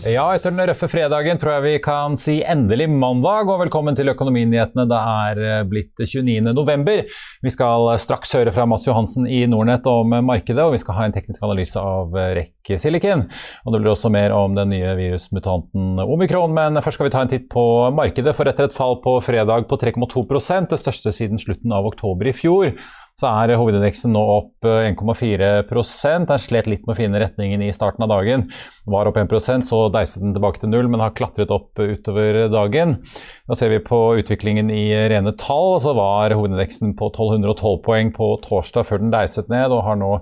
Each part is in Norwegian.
Ja, etter den røffe fredagen tror jeg vi kan si endelig mandag, og velkommen til Økonominyhetene. Det er eh, blitt 29. november. Vi skal straks høre fra Mats Johansen i Nordnett om markedet, og vi skal ha en teknisk analyse av REC Silicon. Og det blir også mer om den nye virusmutanten omikron, men først skal vi ta en titt på markedet. For etter et fall på fredag på 3,2% det største siden slutten av oktober i fjor, så er hovedindeksen nå opp 1,4% Den slet litt med å finne retningen i starten av dagen. Var opp 1% så deiset den tilbake til null, men har klatret opp utover dagen. Da ser vi på utviklingen i rene tall, så var hovedindeksen på 1212 poeng på torsdag før den deiset ned, og har nå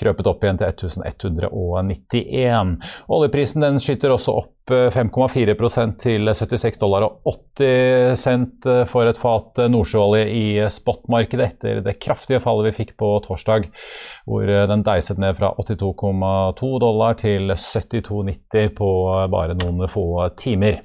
krøpet opp igjen til 1191. Oljeprisen den skyter også opp 5,4% til 76 dollar og 80 cent for et fat nordsjøolje i spotmarkedet etter det kraftige fallet vi fikk på torsdag, hvor den deiset ned fra 82,2 dollar til 72,90 på bare noen få timer.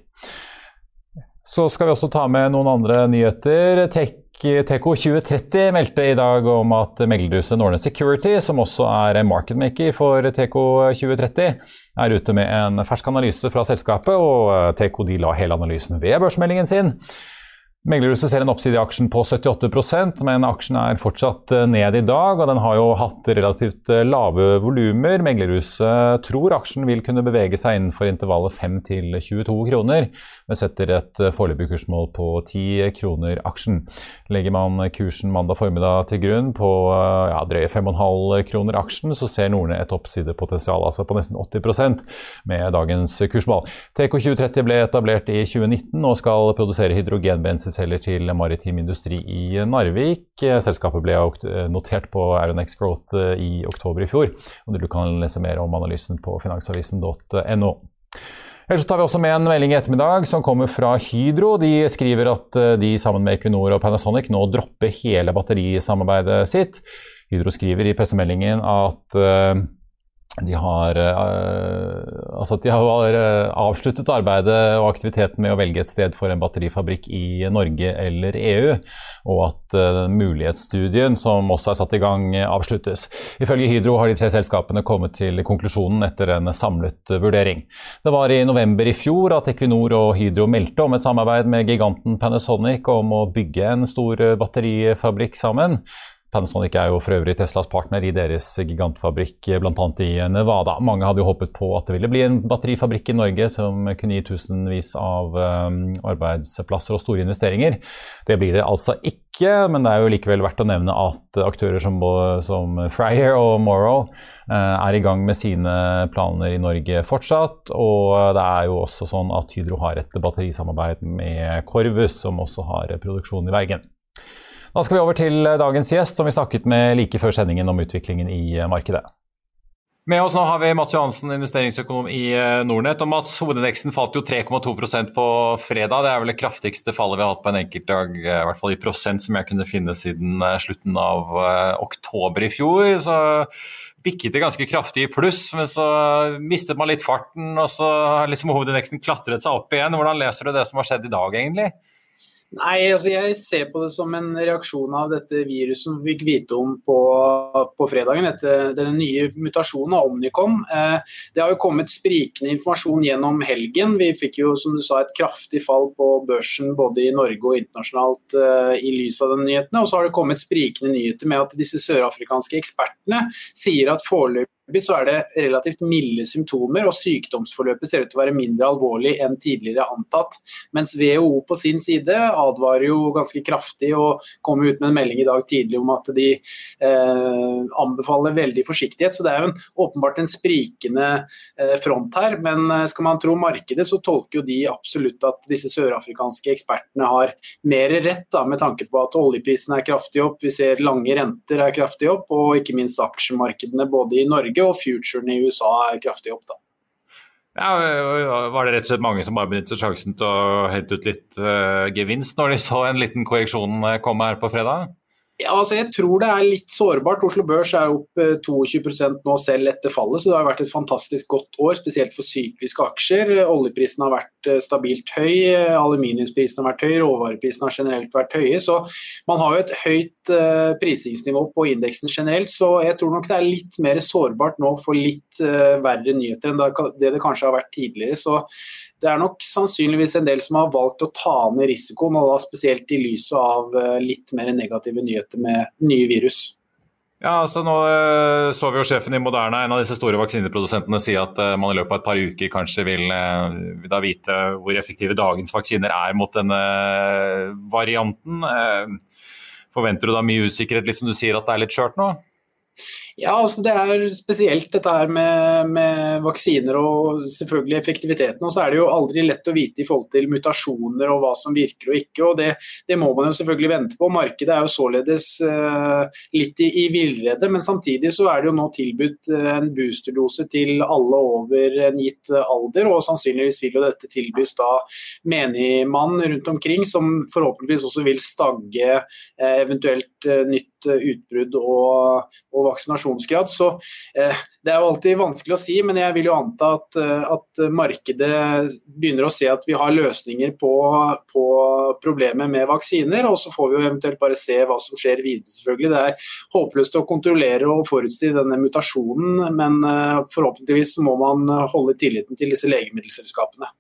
Så skal vi også ta med noen andre nyheter. Tech Teco 2030 meldte i dag om at meglerhuset Norne Security, som også er marketmaker for Teco 2030, er ute med en fersk analyse fra selskapet, og Teco la hele analysen ved børsmeldingen sin. Meglerhuset ser en oppside i aksjen på 78% men aksjen er fortsatt eh, ned i dag. og Den har jo hatt relativt eh, lave volumer. Meglerhuset tror aksjen vil kunne bevege seg innenfor intervallet 5 til 22 kroner, men setter et eh, foreløpig kursmål på 10 kroner aksjen. Legger man kursen mandag formiddag til grunn på ja, drøye 5,5 kroner aksjen, så ser Norne et oppsidepotensial altså på nesten 80% med dagens kursmål. TK2030 ble etablert i 2019 og skal produsere hydrogenbensin selger til maritim industri i Narvik. Selskapet ble notert på Aeronex Growth eh, i oktober i fjor. og Du kan lese mer om analysen på finansavisen.no. Ellers tar vi også med en melding i ettermiddag som kommer fra Hydro. De skriver at eh, de sammen med Equinor og Panasonic nå dropper hele batterisamarbeidet sitt. Hydro skriver i pressemeldingen at eh, de har, uh, altså de har uh, avsluttet arbeidet og aktiviteten med å velge et sted for en batterifabrikk i Norge eller EU, og at uh, mulighetsstudien som også er satt i gang, avsluttes. Ifølge Hydro har de tre selskapene kommet til konklusjonen etter en samlet vurdering. Det var i november i fjor at Equinor og Hydro meldte om et samarbeid med giganten Panasonic om å bygge en stor batterifabrikk sammen. Panasonic er jo for øvrig Teslas partner i deres gigantfabrikk bl.a. i Nevada. Mange hadde jo håpet på at det ville bli en batterifabrikk i Norge som kunne gi tusenvis av um, arbeidsplasser og store investeringer. Det blir det altså ikke, men det er jo likevel verdt å nevne at aktører som, som Fryer og Morrow uh, er i gang med sine planer i Norge fortsatt. Og det er jo også sånn at Hydro har et batterisamarbeid med Corvus, som også har produksjon i Bergen. Da skal vi over til dagens gjest, som vi snakket med like før sendingen om utviklingen i markedet. Med oss nå har vi Mats Johansen, investeringsøkonom i eh, Nordnett. Og Mats, Hovedindeksen falt jo 3,2% på fredag. Det er vel det kraftigste fallet vi har hatt på en enkeltdag, eh, i hvert fall i prosent, som jeg kunne finne siden eh, slutten av oktober i fjor. Så bikket det ganske kraftig i pluss, men så mistet man litt farten, og så har liksom hovedindeksen klatret seg opp igjen. Hvordan leser du det som har skjedd i dag, egentlig? Nei, altså jeg ser på det som en reaksjon av dette viruset som vi fikk vite om på, på fredagen. Etter denne nye mutasjonen av Omnicom. Eh, det har jo kommet sprikende informasjon gjennom helgen. Vi fikk jo som du sa et kraftig fall på børsen både i Norge og internasjonalt eh, i lys av den nyhetene. Og så har det kommet sprikende nyheter med at disse sørafrikanske ekspertene sier at foreløpig så er det relativt milde symptomer, og sykdomsforløpet ser ut til å være mindre alvorlig enn tidligere antatt. Mens WHO på sin side advarer jo ganske kraftig og kom ut med en melding i dag tidlig om at de eh, anbefaler veldig forsiktighet. Så det er jo en, åpenbart en sprikende eh, front her. Men eh, skal man tro markedet, så tolker jo de absolutt at disse sørafrikanske ekspertene har mer rett, da, med tanke på at oljeprisen er kraftig opp, vi ser lange renter er kraftig opp, og ikke minst aksjemarkedene både i Norge og futuren i USA er kraftig opp. da. Ja, Var det rett og slett mange som bare benyttet sjansen til å hente ut litt uh, gevinst når de så en liten korreksjon eh, komme her på fredag? Ja, altså jeg tror det er litt sårbart. Oslo Børs er opp 22 eh, nå selv etter fallet, så det har vært et fantastisk godt år, spesielt for sykliske aksjer. Oljeprisen har vært eh, stabilt høy, aluminiumsprisen har vært høy, råvareprisen har generelt vært høye. Så man har jo et høyt uh, prisingsnivå på indeksen generelt, så jeg tror nok det er litt mer sårbart nå for litt verre nyheter enn det det kanskje har vært tidligere. Så det er nok sannsynligvis en del som har valgt å ta ned risikoen, og da spesielt i lyset av eh, litt mer negative nyheter med nye virus. Ja, altså Nå uh, så vi jo sjefen i Moderna, en av disse store vaksineprodusentene, si at uh, man i løpet av et par uker kanskje vil da vite hvor effektive dagens vaksiner er mot denne varianten. forventer du da mye usikkerhet, litt som du sier at det er litt skjørt nå? Ja, altså Det er spesielt dette her med, med, vaksiner og selvfølgelig effektiviteten. Og så er det jo aldri lett å vite i forhold til mutasjoner og hva som virker og ikke. og Det, det må man jo selvfølgelig vente på. Markedet er jo således uh, litt i, i villrede. Men samtidig så er det jo nå tilbudt uh, en boosterdose til alle over en gitt alder. Og sannsynligvis vil jo dette tilbys da menigmann rundt omkring, som forhåpentligvis også vil stagge uh, eventuelt nytt utbrudd og, og vaksinasjon vaksinasjonsgrad. Så eh, det er jo alltid vanskelig å si, men jeg vil jo anta at, eh, at markedet begynner å se at vi har løsninger på, på problemet med vaksiner. Og så får vi jo eventuelt bare se hva som skjer videre, selvfølgelig. Det er håpløst å kontrollere og forutsi denne mutasjonen, men eh, forhåpentligvis må man holde tilliten til disse legemiddelselskapene.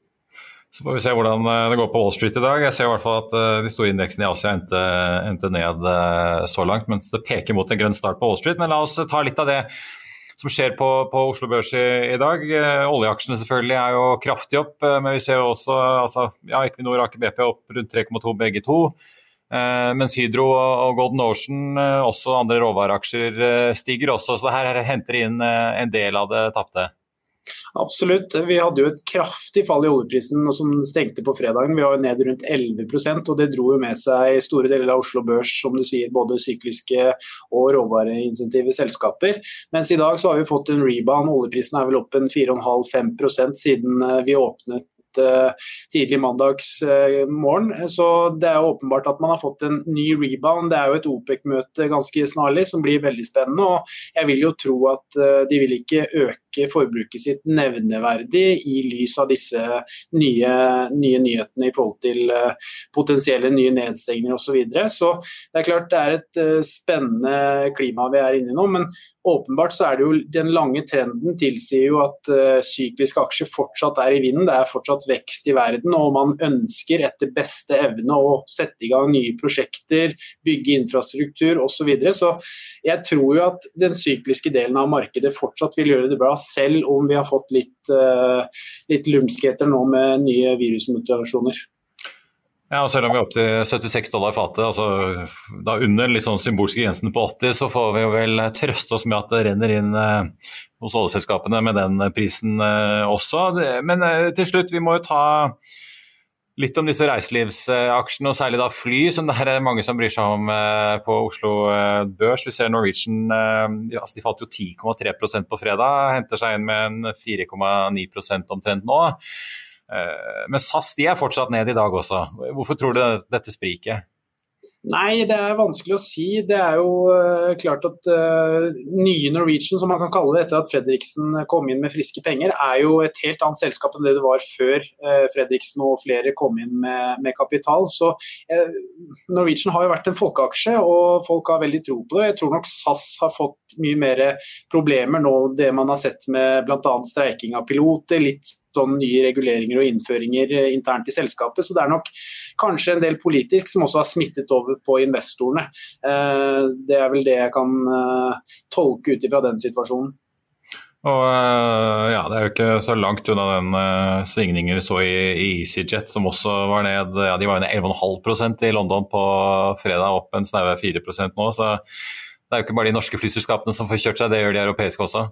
Så får vi se hvordan eh, det går på Wall Street i dag. Jeg ser i hvert fall at eh, de store indeksene i Asia endte, endte ned eh, så langt, mens det peker mot en grønn start på Wall Street. Men la oss ta litt av det som skjer på, på Oslo Børs i, i, dag. Oljeaksjene selvfølgelig er jo kraftig opp, men vi ser jo også altså, ja, Equinor og Aker BP opp rundt 3,2 begge to. Mens Hydro og Golden Ocean, også andre råvareaksjer, stiger også. Så det her henter inn en del av det tapte. Absolutt. Vi hadde jo et kraftig fall i oljeprisen som stengte på fredagen. Vi var jo ned rundt 11% og det dro jo med seg store deler av Oslo Børs, som du sier, både sykliske og råvareinsentive selskaper. Mens i dag så har vi fått en rebound. Oljeprisen er vel opp en 4,5-5 siden eh, vi åpnet tidlig mandagsmorgen. Eh, så det er åpenbart at man har fått en ny rebound. Det er jo et OPEC-møte ganske snarlig som blir veldig spennende. og Jeg vil jo tro at eh, de vil ikke øke forbruket sitt nevneverdig i lys av disse nye, nye nyhetene i forhold til potensielle nye nedstengninger osv. Så, videre. så det er klart det er et spennende klima vi er inne i nå. men Åpenbart så er det jo den lange trenden tilsier jo at uh, sykliske aksjer fortsatt er i vinden. Det er fortsatt vekst i verden, og man ønsker etter beste evne å sette i gang nye prosjekter, bygge infrastruktur osv. Så, videre. så jeg tror jo at den sykliske delen av markedet fortsatt vil gjøre det bra, selv om vi har fått litt, uh, litt lumskheter nå med nye virusmutasjoner. Ja, og Selv om vi er opp til 76 dollar fatet, altså da under litt sånn symbolske grensen på 80, så får vi jo vel trøste oss med at det renner inn eh, hos oljeselskapene med den prisen eh, også. Men eh, til slutt, vi må jo ta litt om disse reiselivsaksjene, og særlig da fly, som det er mange som bryr seg om eh, på Oslo eh, Børs. Vi ser Norwegian eh, altså de falt jo 10,3% på fredag, henter seg inn med en 4,9% omtrent nå. Eh, men SAS de er fortsatt ned i dag også. Hvorfor tror du dette spriket? Nei, det er vanskelig å si. Det er jo uh, klart at uh, nye Norwegian, som man kan kalle det etter at Fredriksen kom inn med friske penger, er jo et helt annet selskap enn det det var før uh, Fredriksen og flere kom inn med, med kapital. Så Norwegian har jo vært en folkeaksje, og folk har veldig tro på det. Jeg tror nok SAS har fått mye mer problemer nå, det man har sett med bl.a. streiking av piloter, litt sånn nye reguleringer og innføringer eh, internt i selskapet. Så det er nok kanskje en del politisk som også har smittet over på investorene. Eh, det er vel det jeg kan eh, tolke ut ifra den situasjonen. Og ja, Det er jo ikke så langt unna den uh, svingningen vi så i, i EasyJet, som også var ned ja, de var ned 11,5% i London på fredag, opp en snaue 4% nå. Så det er jo ikke bare de norske flyselskapene som får kjørt seg, det gjør de europeiske også.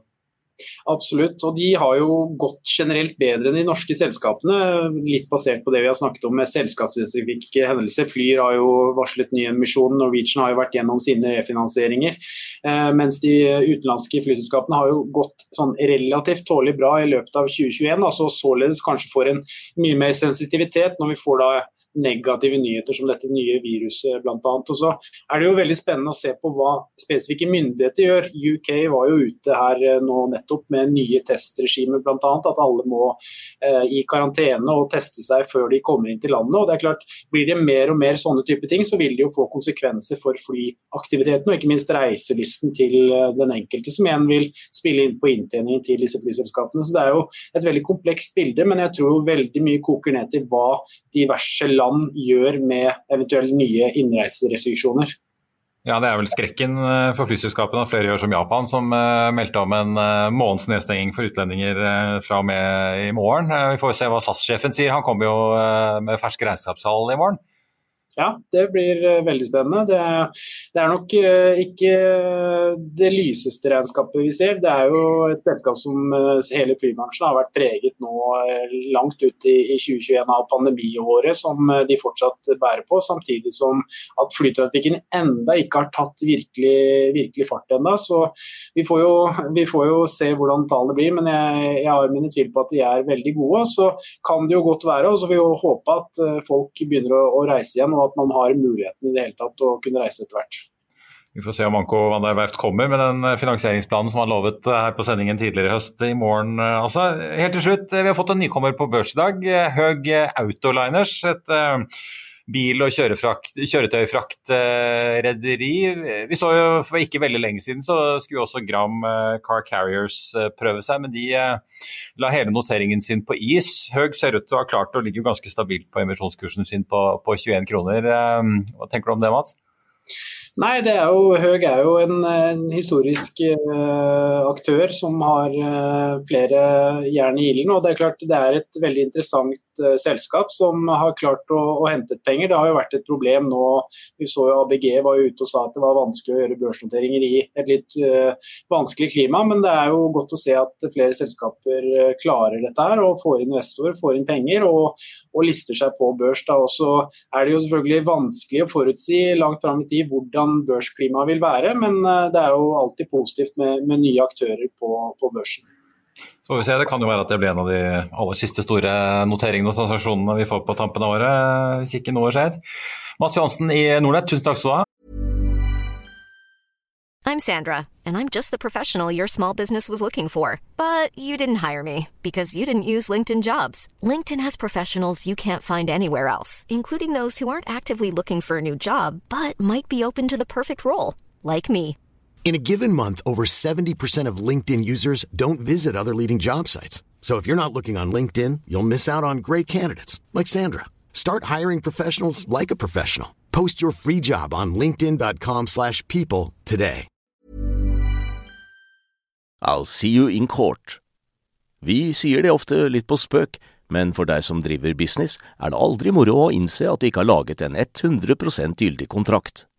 Absolutt, og de har jo gått generelt bedre enn de norske selskapene. Litt basert på det vi har snakket om med selskapsspesifikke hendelser. Flyr har jo varslet ny emisjon, Norwegian har jo vært gjennom sine refinansieringer. Eh, mens de utenlandske flyselskapene har jo gått sånn relativt tålelig bra i løpet av 2021. altså Således kanskje får en mye mer sensitivitet når vi får da negative nyheter som dette nye viruset bl.a. Og så er det jo veldig spennende å se på hva spesifikke myndigheter gjør. UK var jo ute her eh, nå nettopp med nye testregimer bl.a. At alle må eh, i karantene og teste seg før de kommer inn til landet. og det er klart, Blir det mer og mer sånne type ting, så vil det jo få konsekvenser for flyaktiviteten og ikke minst reiselysten til eh, den enkelte, som igjen vil spille inn på inntjeningen til disse flyselskapene. Så Det er jo et veldig komplekst bilde, men jeg tror veldig mye koker ned til hva diverse land gjør med eventuelle nye innreiserestriksjoner. Ja, Det er vel skrekken eh, for flyselskapene at flere gjør som Japan, som uh, meldte om en uh, måneds nedstenging for utlendinger fra og med i morgen. vi får se hva SAS-sjefen sier. Han kommer jo med ferske regnskapstall i morgen. Ja, det blir uh, veldig spennende. Det, det er nok uh, ikke det lyseste regnskapet vi ser. Det er jo et selskap som hele flybransjen har vært preget nå langt ut i 2021 av pandemiåret, som de fortsatt bærer på. Samtidig som at flytrafikken enda ikke har tatt virkelig, virkelig fart ennå. Så vi får, jo, vi får, jo, se hvordan tallene blir, men jeg, jeg har mine tvil på at de er veldig gode. Så kan det jo godt være, og så får vi jo håpe at folk begynner å, å reise igjen. Og at man har muligheten i det hele tatt å kunne reise etter hvert. Vi får se om Anko van der Werft kommer med den finansieringsplanen som han lovet her på sendingen tidligere i høst i morgen. Altså, helt til slutt, vi har fått en nykommer på børs i dag. Høg Autoliners. et bil- og kjøretøyfraktrederi. Vi så jo for ikke veldig lenge siden så skulle også Gram Car Carriers prøve seg, men de la hele noteringen sin på is. Høg ser ut til å ha klart og ligger ganske stabilt på emisjonskursen sin på, på 21 kroner. Hva tenker du om det, Mats? Nei, det er jo, Høg er jo en, en historisk uh, aktør som har uh, flere jern i ilden. og Det er klart det er et veldig interessant uh, selskap som har klart å, å hente penger. Det har jo vært et problem nå. Vi så jo ABG var ute og sa at det var vanskelig å gjøre børsnoteringer i et litt vanskelig klima, men det er jo godt å se at flere selskaper klarer dette her og får investorer, får inn penger og, og lister seg på børs. Da. Og så er det jo selvfølgelig vanskelig å forutsi langt fram i tid hvordan børsklimaet vil være, men eh, det er jo alltid positivt med, med nye aktører på, på, børsen. Får vi se, Det kan jo være at det blir en av de aller siste store noteringene og transaksjonene vi får på tampen av året, hvis ikke noe skjer. Mats Johansen i Nordnett, tusen takk skal du ha. I'm Sandra, and I'm just the professional your small business was looking for. But you didn't hire me because you didn't use LinkedIn jobs. LinkedIn has professionals you can't find anywhere else, including those who aren't actively looking for a new job but might be open to the perfect role, like me. In a given month, over 70% of LinkedIn users don't visit other leading job sites. So if you're not looking on LinkedIn, you'll miss out on great candidates like Sandra. Start hiring professionals like a professional. Post your free job on linkedin.com/people today. I'll see you in court. Vi sier det ofte litt på spøk, men for deg som driver business, er det aldri moro å innse at du ikke har laget en 100 gyldig kontrakt.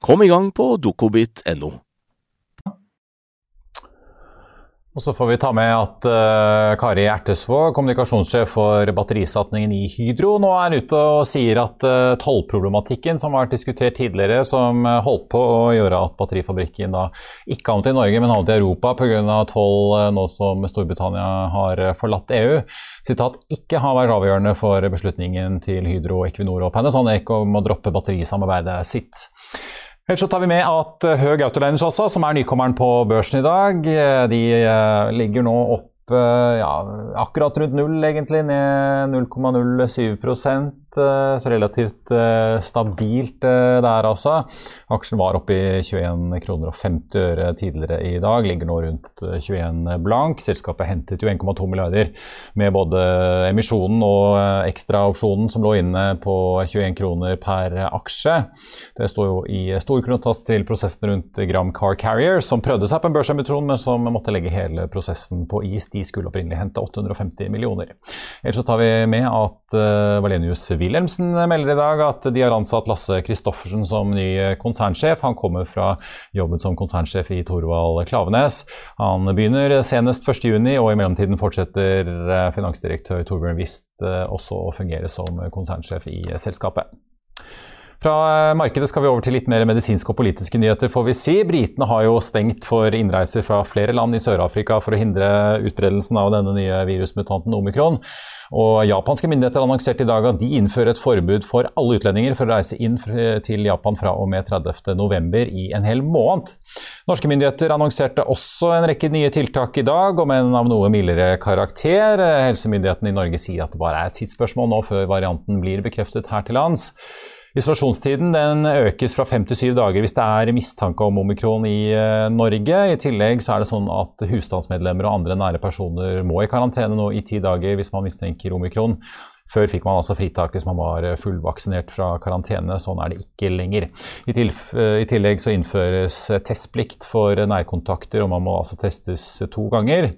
Kom i gang på dokobit.no. Og så får vi ta med at uh, Kari Ertesvåg, kommunikasjonssjef for batterisatningen i Hydro, nå er ute og sier at uh, tollproblematikken som har vært diskutert tidligere, som uh, holdt på å gjøre at batterifabrikken da ikke havnet i Norge, men havnet i Europa pga. toll uh, nå som Storbritannia har forlatt EU, sitat, ikke har vært avgjørende for beslutningen til Hydro, Equinor og Panasonic om å droppe batterisamarbeidet sitt. Ellers så tar vi med at Høg Autoliners også, som er nykommeren på børsen i dag, de eh, ligger nå opp ja, akkurat rundt null, egentlig. Ned 0,07 Eh, så relativt eh, stabilt eh, der, altså. Aksjen var oppe i 21 kroner og 50 øre tidligere i dag, ligger nå rundt 21 blank. Selskapet hentet jo 1,2 milliarder med både emisjonen og ekstraopsjonen som lå inne på 21 kroner per aksje. Det står jo i stor kronotas til prosessen rundt Gram Car Carrier, som prøvde seg på en børsemisjon, men som måtte legge hele prosessen på is. De skulle opprinnelig hente 850 millioner. Ellers så tar vi med at Valenius Wilhelmsen melder i dag at de har ansatt Lasse Christoffersen som ny konsernsjef. Han kommer fra jobben som konsernsjef i Thorvald Klavenes. Han begynner senest 1.6, og i mellomtiden fortsetter eh, finansdirektør Torbjørn Wist eh, også å fungere som konsernsjef i selskapet. Fra eh, markedet skal vi over til litt mer medisinske og politiske nyheter, får vi si. Britene har jo stengt for innreiser fra flere land i Sør-Afrika for å hindre utbredelsen av denne nye virusmutanten omikron. Og japanske myndigheter annonserte i dag at de innfører et forbud for alle utlendinger for å reise inn til Japan fra og med 30.11. i en hel måned. Norske myndigheter annonserte også en rekke nye tiltak i dag, om en av noe mildere karakter. Helsemyndighetene i Norge sier at det bare er et tidsspørsmål nå før varianten blir bekreftet her til lands. Isolasjonstiden den økes fra fem til syv dager hvis det er mistanke om omikron i eh, Norge. I tillegg så er det sånn at husstandsmedlemmer og andre nære personer må i karantene nå i ti dager hvis man mistenker omikron. Før fikk man altså fritak hvis man var eh, fullvaksinert fra karantene. Sånn er det ikke lenger. I, I, tillegg så innføres testplikt for nærkontakter, og man må altså testes to ganger.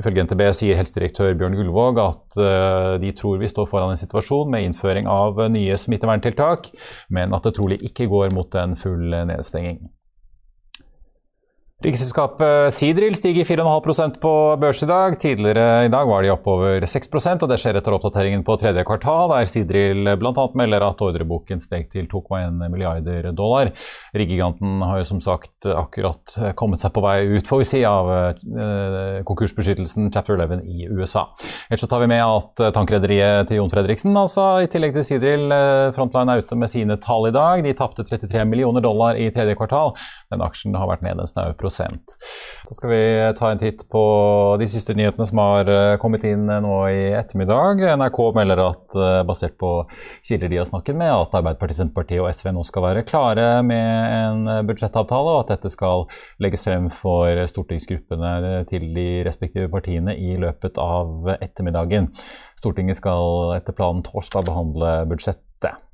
Ifølge NTB sier helsedirektør Bjørn Gullvåg at eh, de tror vi står foran en situasjon med innføring av nye smitteverntiltak, men at det trolig ikke går mot en full nedstenging. Riksselskapet Sidril stiger 4,5% på børs i dag. Tidligere i dag var de oppover 6% og det skjer etter oppdateringen på tredje kvartal, der Sidril bl.a. melder at ordreboken steg til 2,1 milliarder dollar. Riggiganten har jo som sagt akkurat kommet seg på vei ut, får vi si, av eh, konkursbeskyttelsen Chapter 11 i USA. Ellers så tar vi med at tankrederiet til Jon Fredriksen, altså i tillegg til Sidril, eh, Frontline er ute med sine tall i dag. De tapte 33 millioner dollar i tredje kvartal. Den aksjen har vært nede en snau da skal vi ta en titt på de siste nyhetene som har eh, kommet inn eh, nå i ettermiddag. NRK melder at, eh, basert på kilder de har snakket med, at Arbeiderpartiet, Senterpartiet og SV nå skal være klare med en budsjettavtale, og at dette skal legges frem for stortingsgruppene til de respektive partiene i løpet av ettermiddagen. Stortinget skal etter planen torsdag behandle budsjettet.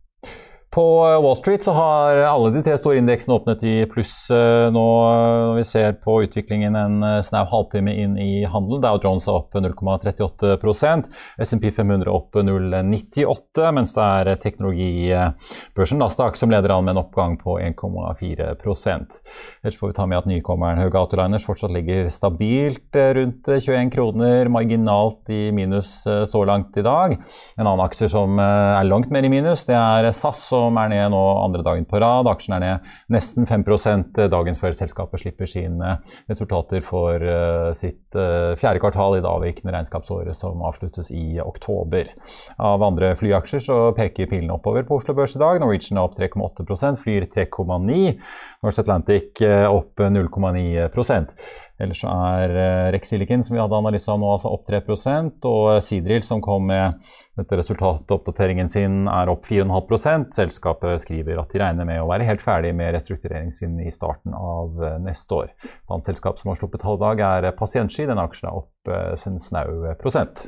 På Wall Street så har alle de tre store indeksene åpnet i pluss eh, nå når vi ser på utviklingen en eh, snau halvtime inn i handelen. Dow Jones er opp 0,38% SMP 500 opp 0,98 mens det er teknologibørsen Nasdaq som leder an med en oppgang på 1,4 Ellers får vi ta med at nykommeren Høge Autoliners fortsatt ligger stabilt eh, rundt 21 kroner, marginalt i minus så langt i dag. En annen aksje som er langt mer i minus, det er SAS. og som er ned nå andre dagen på rad. Aksjen er ned nesten 5 dagen før selskapet slipper sine resultater for uh, sitt uh, fjerde kvartal i det avvikende regnskapsåret som avsluttes i oktober. Av andre flyaksjer så peker pilene oppover på Oslo Børs i dag. Norwegian er opp 3,8 flyr 3,9 Norse Atlantic opp 0,9 Ellers så er uh, Rex Silicon, som vi hadde analyse av nå, altså opp 3% og Sidril, som kom med dette resultatoppdateringen sin, er opp 4,5% Selskapet skriver at de regner med å være helt ferdig med restruktureringen sin i starten av uh, neste år. Et annet selskap som har sluppet halvdag, er Pasientski. Denne aksjen er opp en snau prosent.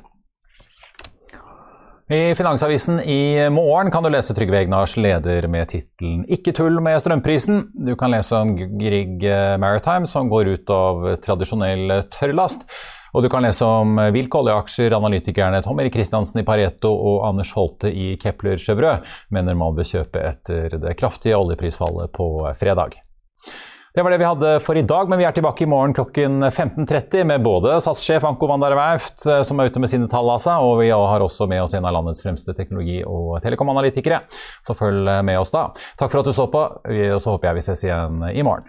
I Finansavisen i morgen kan du lese Trygve Egnars leder med tittelen 'Ikke tull med strømprisen'. Du kan lese om Grieg Maritime som går ut av tradisjonell tørrlast. Og du kan lese om hvilke oljeaksjer analytikerne Tom Erik Kristiansen i Pareto og Anders Holte i Kepler Chevrø mener man bør kjøpe etter det kraftige oljeprisfallet på fredag. Det var det vi hadde for i dag, men vi er tilbake i morgen klokken 15.30 med både SAS-sjef Anko van der Wauft, eh, som er ute med sine tall, altså, og vi har også med oss en av landets fremste teknologi- og telekomanalytikere. Så følg med oss da. Takk for at du så på, og så håper jeg vi ses igjen i morgen.